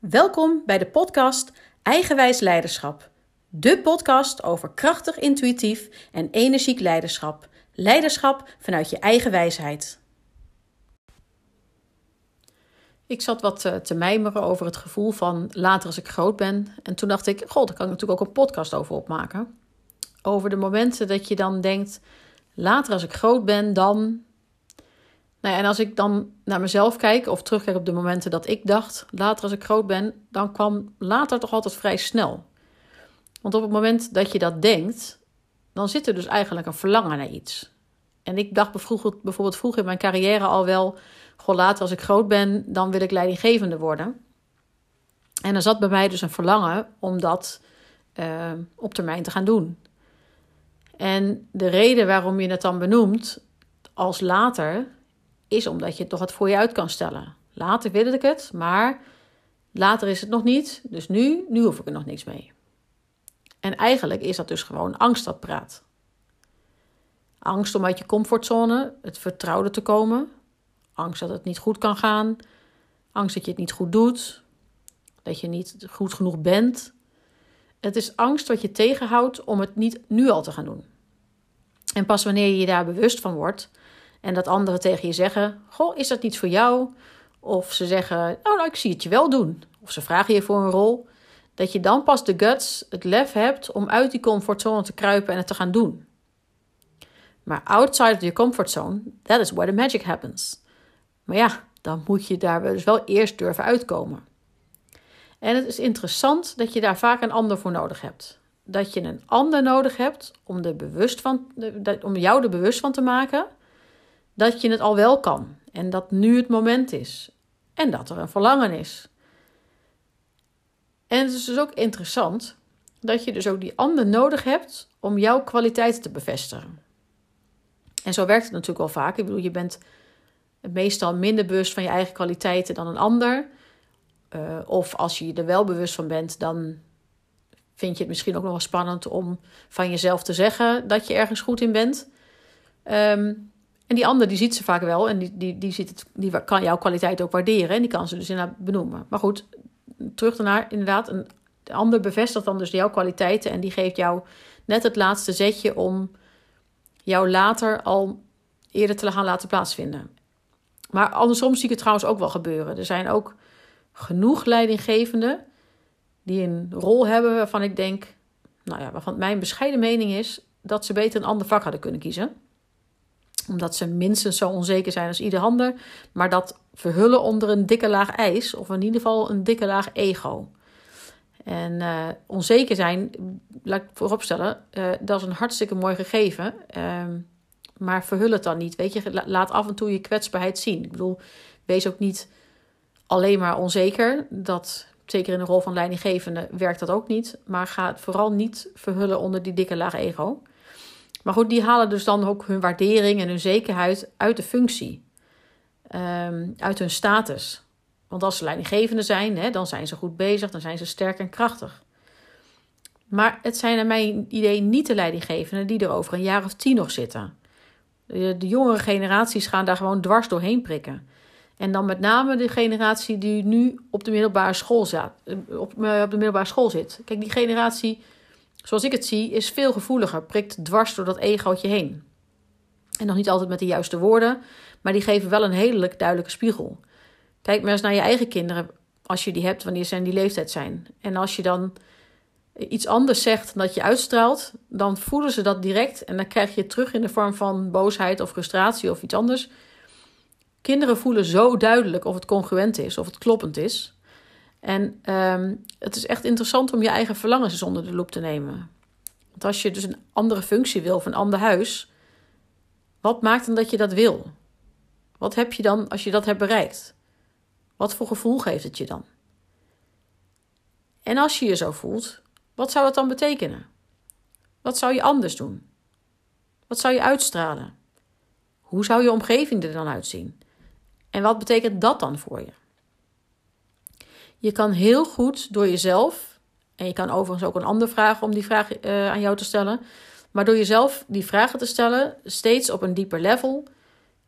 Welkom bij de podcast Eigenwijs Leiderschap. De podcast over krachtig, intuïtief en energiek leiderschap. Leiderschap vanuit je eigen wijsheid. Ik zat wat eh, te mijmeren over het gevoel van later als ik groot ben. En toen dacht ik, god, daar kan ik natuurlijk ook een podcast over opmaken. Over de momenten dat je dan denkt, later als ik groot ben, dan nou ja, en als ik dan naar mezelf kijk of terugkijk op de momenten dat ik dacht, later als ik groot ben, dan kwam later toch altijd vrij snel. Want op het moment dat je dat denkt, dan zit er dus eigenlijk een verlangen naar iets. En ik dacht bijvoorbeeld vroeger in mijn carrière al wel, goh, later als ik groot ben, dan wil ik leidinggevende worden. En er zat bij mij dus een verlangen om dat uh, op termijn te gaan doen. En de reden waarom je het dan benoemt als later, is omdat je toch het voor je uit kan stellen. Later wil ik het, maar later is het nog niet. Dus nu, nu hoef ik er nog niks mee. En eigenlijk is dat dus gewoon angst dat praat. Angst om uit je comfortzone, het vertrouwde te komen. Angst dat het niet goed kan gaan. Angst dat je het niet goed doet. Dat je niet goed genoeg bent. Het is angst wat je tegenhoudt om het niet nu al te gaan doen. En pas wanneer je je daar bewust van wordt, en dat anderen tegen je zeggen: Goh, is dat niet voor jou? Of ze zeggen: Oh, nou, ik zie het je wel doen. Of ze vragen je voor een rol. Dat je dan pas de guts, het lef hebt om uit die comfortzone te kruipen en het te gaan doen. Maar outside of your comfort zone, that is where the magic happens. Maar ja, dan moet je daar dus wel eerst durven uitkomen. En het is interessant dat je daar vaak een ander voor nodig hebt. Dat je een ander nodig hebt om, er bewust van, om jou er bewust van te maken dat je het al wel kan en dat nu het moment is en dat er een verlangen is. En het is dus ook interessant dat je dus ook die ander nodig hebt om jouw kwaliteiten te bevestigen. En zo werkt het natuurlijk wel vaak. Ik bedoel, je bent meestal minder bewust van je eigen kwaliteiten dan een ander. Uh, of als je er wel bewust van bent, dan vind je het misschien ook nog wel spannend om van jezelf te zeggen dat je ergens goed in bent. Um, en die ander die ziet ze vaak wel en die, die, die, ziet het, die kan jouw kwaliteit ook waarderen en die kan ze dus inderdaad benoemen. Maar goed, terug daarnaar, inderdaad, een de ander bevestigt dan dus jouw kwaliteiten en die geeft jou net het laatste zetje om jou later al eerder te gaan laten plaatsvinden. Maar andersom zie ik het trouwens ook wel gebeuren. Er zijn ook genoeg leidinggevenden die een rol hebben waarvan ik denk, nou ja, waarvan mijn bescheiden mening is dat ze beter een ander vak hadden kunnen kiezen omdat ze minstens zo onzeker zijn als ieder ander. Maar dat verhullen onder een dikke laag ijs. Of in ieder geval een dikke laag ego. En uh, onzeker zijn, laat ik vooropstellen, uh, dat is een hartstikke mooi gegeven. Uh, maar verhul het dan niet. Weet je, laat af en toe je kwetsbaarheid zien. Ik bedoel, wees ook niet alleen maar onzeker. Dat, zeker in de rol van leidinggevende werkt dat ook niet. Maar ga het vooral niet verhullen onder die dikke laag ego. Maar goed, die halen dus dan ook hun waardering en hun zekerheid uit de functie, um, uit hun status. Want als ze leidinggevende zijn, hè, dan zijn ze goed bezig, dan zijn ze sterk en krachtig. Maar het zijn naar mijn idee niet de leidinggevenden die er over een jaar of tien nog zitten. De, jongere generaties gaan daar gewoon dwars doorheen prikken. En dan met name de generatie die nu op de middelbare school, zat, op, eh, op de middelbare school zit. Kijk, die generatie zoals ik het zie, is veel gevoeliger, prikt dwars door dat egootje heen. En nog niet altijd met de juiste woorden, maar die geven wel een hele duidelijke spiegel. Kijk maar eens naar je eigen kinderen, als je die hebt, wanneer ze in die leeftijd zijn. En als je dan iets anders zegt dan dat je uitstraalt, dan voelen ze dat direct en dan krijg je het terug in de vorm van boosheid of frustratie of iets anders. Kinderen voelen zo duidelijk of het congruent is, of het kloppend is. En ehm, het is echt interessant om je eigen verlangens onder de loep te nemen. Want als je dus een andere functie wil of een ander huis, wat maakt dan dat je dat wil? Wat heb je dan als je dat hebt bereikt? Wat voor gevoel geeft het je dan? En als je je zo voelt, wat zou dat dan betekenen? Wat zou je anders doen? Wat zou je uitstralen? Hoe zou je omgeving er dan uitzien? En wat betekent dat dan voor je? Je kan heel goed door jezelf, en je kan overigens ook een ander vragen om die vraag uh, aan jou te stellen, maar door jezelf die vragen te stellen, steeds op een dieper level,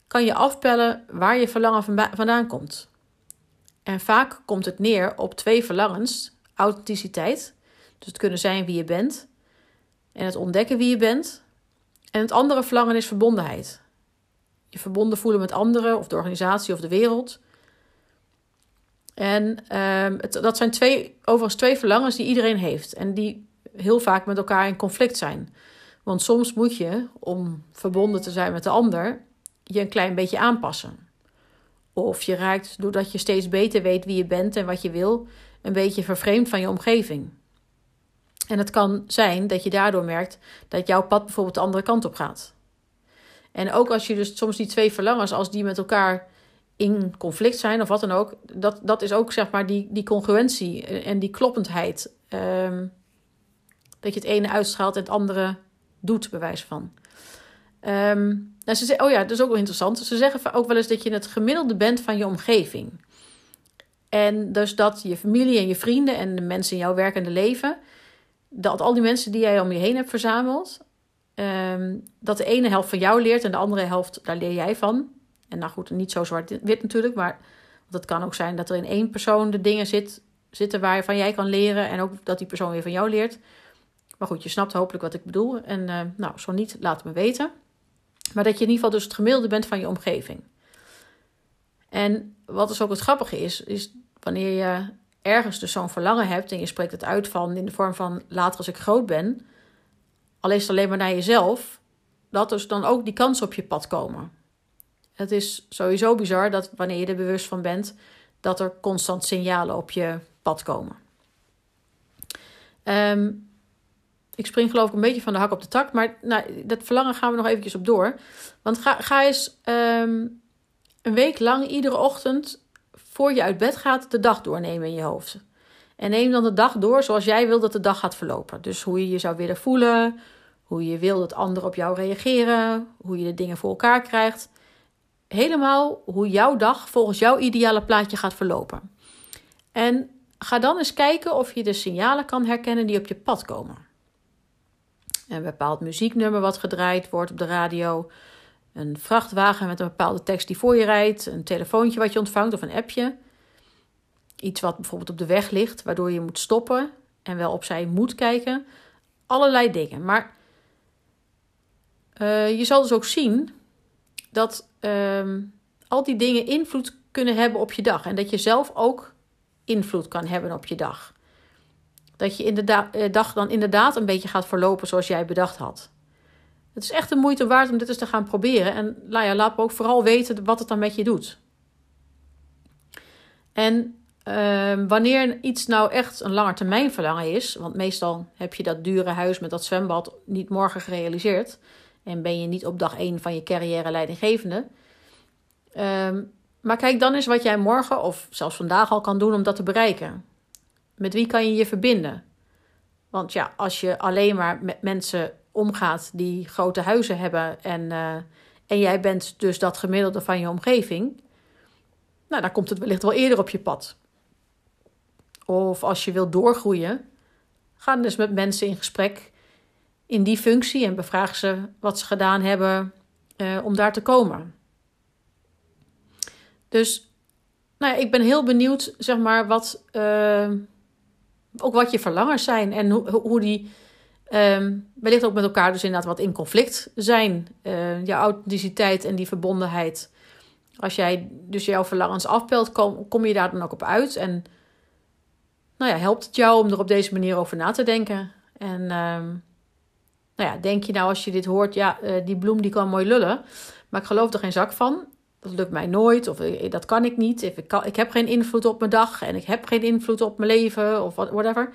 kan je afpellen waar je verlangen vandaan komt. En vaak komt het neer op twee verlangens: authenticiteit, dus het kunnen zijn wie je bent, en het ontdekken wie je bent. En het andere verlangen is verbondenheid. Je verbonden voelen met anderen of de organisatie of de wereld. En het, dat zijn twee, overigens twee verlangens die iedereen heeft en die heel vaak met elkaar in conflict zijn. Want soms moet je, om verbonden te zijn met de ander, je een klein beetje aanpassen. Of je raakt, doordat je steeds beter weet wie je bent en wat je wil, een beetje vervreemd van je omgeving. En het kan zijn dat je daardoor merkt dat jouw pad bijvoorbeeld de andere kant op gaat. En ook als je dus soms die twee verlangens, als die met elkaar in conflict zijn of wat dan ook, dat, dat is ook zeg maar die, die congruentie en die kloppendheid. Um, dat je het ene uitstraalt en het andere doet, bewijs van. Um, nou, ze oh ja, dat is ook wel interessant. Ze zeggen ook wel eens dat je het gemiddelde bent van je omgeving. En dus dat je familie en je vrienden en de mensen in jouw werkende leven, dat al die mensen die jij om je heen hebt verzameld, ehm, dat de ene helft van jou leert en de andere helft, daar leer jij van. En nou goed, niet zo zwart-wit natuurlijk, maar het kan ook zijn dat er in één persoon de dingen zit, zitten waarvan jij kan leren en ook dat die persoon weer van jou leert. Maar goed, je snapt hopelijk wat ik bedoel. En uh, nou, zo niet, laat me weten. Maar dat je in ieder geval dus het gemiddelde bent van je omgeving. En wat dus ook het grappige is, is wanneer je ergens dus zo'n verlangen hebt en je spreekt het uit van in de vorm van later als ik groot ben, al is het alleen maar naar jezelf, dat dus dan ook die kansen op je pad komen. Het is sowieso bizar dat wanneer je er bewust van bent, dat er constant signalen op je pad komen. Um, ik spring geloof ik een beetje van de hak op de tak. Maar nou, dat verlangen gaan we nog eventjes op door. Want ga, ga eens um, een week lang iedere ochtend voor je uit bed gaat de dag doornemen in je hoofd. En neem dan de dag door zoals jij wil dat de dag gaat verlopen. Dus hoe je je zou willen voelen, hoe je wil dat anderen op jou reageren, hoe je de dingen voor elkaar krijgt. Helemaal hoe jouw dag volgens jouw ideale plaatje gaat verlopen. En ga dan eens kijken of je de signalen kan herkennen die op je pad komen een bepaald muzieknummer wat gedraaid wordt op de radio, een vrachtwagen met een bepaalde tekst die voor je rijdt, een telefoontje wat je ontvangt of een appje. Iets wat bijvoorbeeld op de weg ligt, waardoor je moet stoppen en wel opzij moet kijken. Allerlei dingen. Maar uh, je zal dus ook zien dat uh, al die dingen invloed kunnen hebben op je dag. En dat je zelf ook invloed kan hebben op je dag dat je in de eh, dag dan inderdaad een beetje gaat verlopen zoals jij bedacht had. Het is echt de moeite waard om dit eens te gaan proberen. En nou laat me ook vooral weten wat het dan met je doet. En uh, wanneer iets nou echt een langetermijn verlangen is, want meestal heb je dat dure huis met dat zwembad niet morgen gerealiseerd en ben je niet op dag 1 van je carrière leidinggevende. Um, maar kijk dan eens wat jij morgen of zelfs vandaag al kan doen om dat te bereiken. Met wie kan je je verbinden? Want ja, als je alleen maar met mensen omgaat die grote huizen hebben en, uh, en jij bent dus dat gemiddelde van je omgeving, nou, dan komt het wellicht wel eerder op je pad. Of als je wilt doorgroeien, ga dus met mensen in gesprek in die functie en bevraag ze wat ze gedaan hebben uh, om daar te komen. Dus nou ja, ik ben heel benieuwd, zeg maar, wat, uh, ook wat je verlangers zijn en hoe, hoe die um, wellicht ook met elkaar dus inderdaad wat in conflict zijn. Uh, jouw authenticiteit en die verbondenheid. Als jij dus jouw verlangens afpelt, kom, je daar dan ook op uit. En nou ja, helpt het jou om er op deze manier over na te denken. En um, nou ja, denk je nou als je dit hoort, ja, uh, die bloem die kan mooi lullen. Maar ik geloof er geen zak van dat lukt mij nooit of eh, dat kan ik niet. Ik, heb geen invloed op mijn dag en ik heb geen invloed op mijn leven of whatever.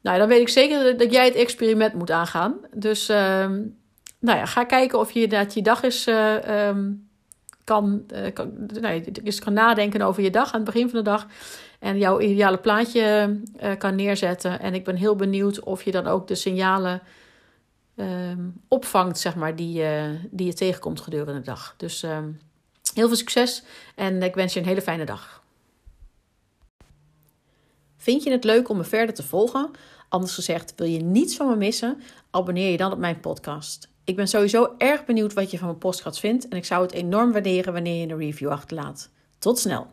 Nou, dan weet ik zeker dat jij het experiment moet aangaan. Dus ehm, nou ja, ga kijken of je dat je dag is, uh, um, kan, uh, kan, nou, kan nadenken over je dag aan het begin van de dag. En jouw ideale plaatje kan neerzetten. En ik ben heel benieuwd of je dan ook de signalen um, opvangt, zeg maar, die, die je tegenkomt gedurende de dag. Dus Heel veel succes en ik wens je een hele fijne dag. Vind je het leuk om me verder te volgen? Anders gezegd, wil je niets van me missen? Abonneer je dan op mijn podcast. Ik ben sowieso erg benieuwd wat je van mijn podcast vindt en ik zou het enorm waarderen wanneer je een review achterlaat. Tot snel!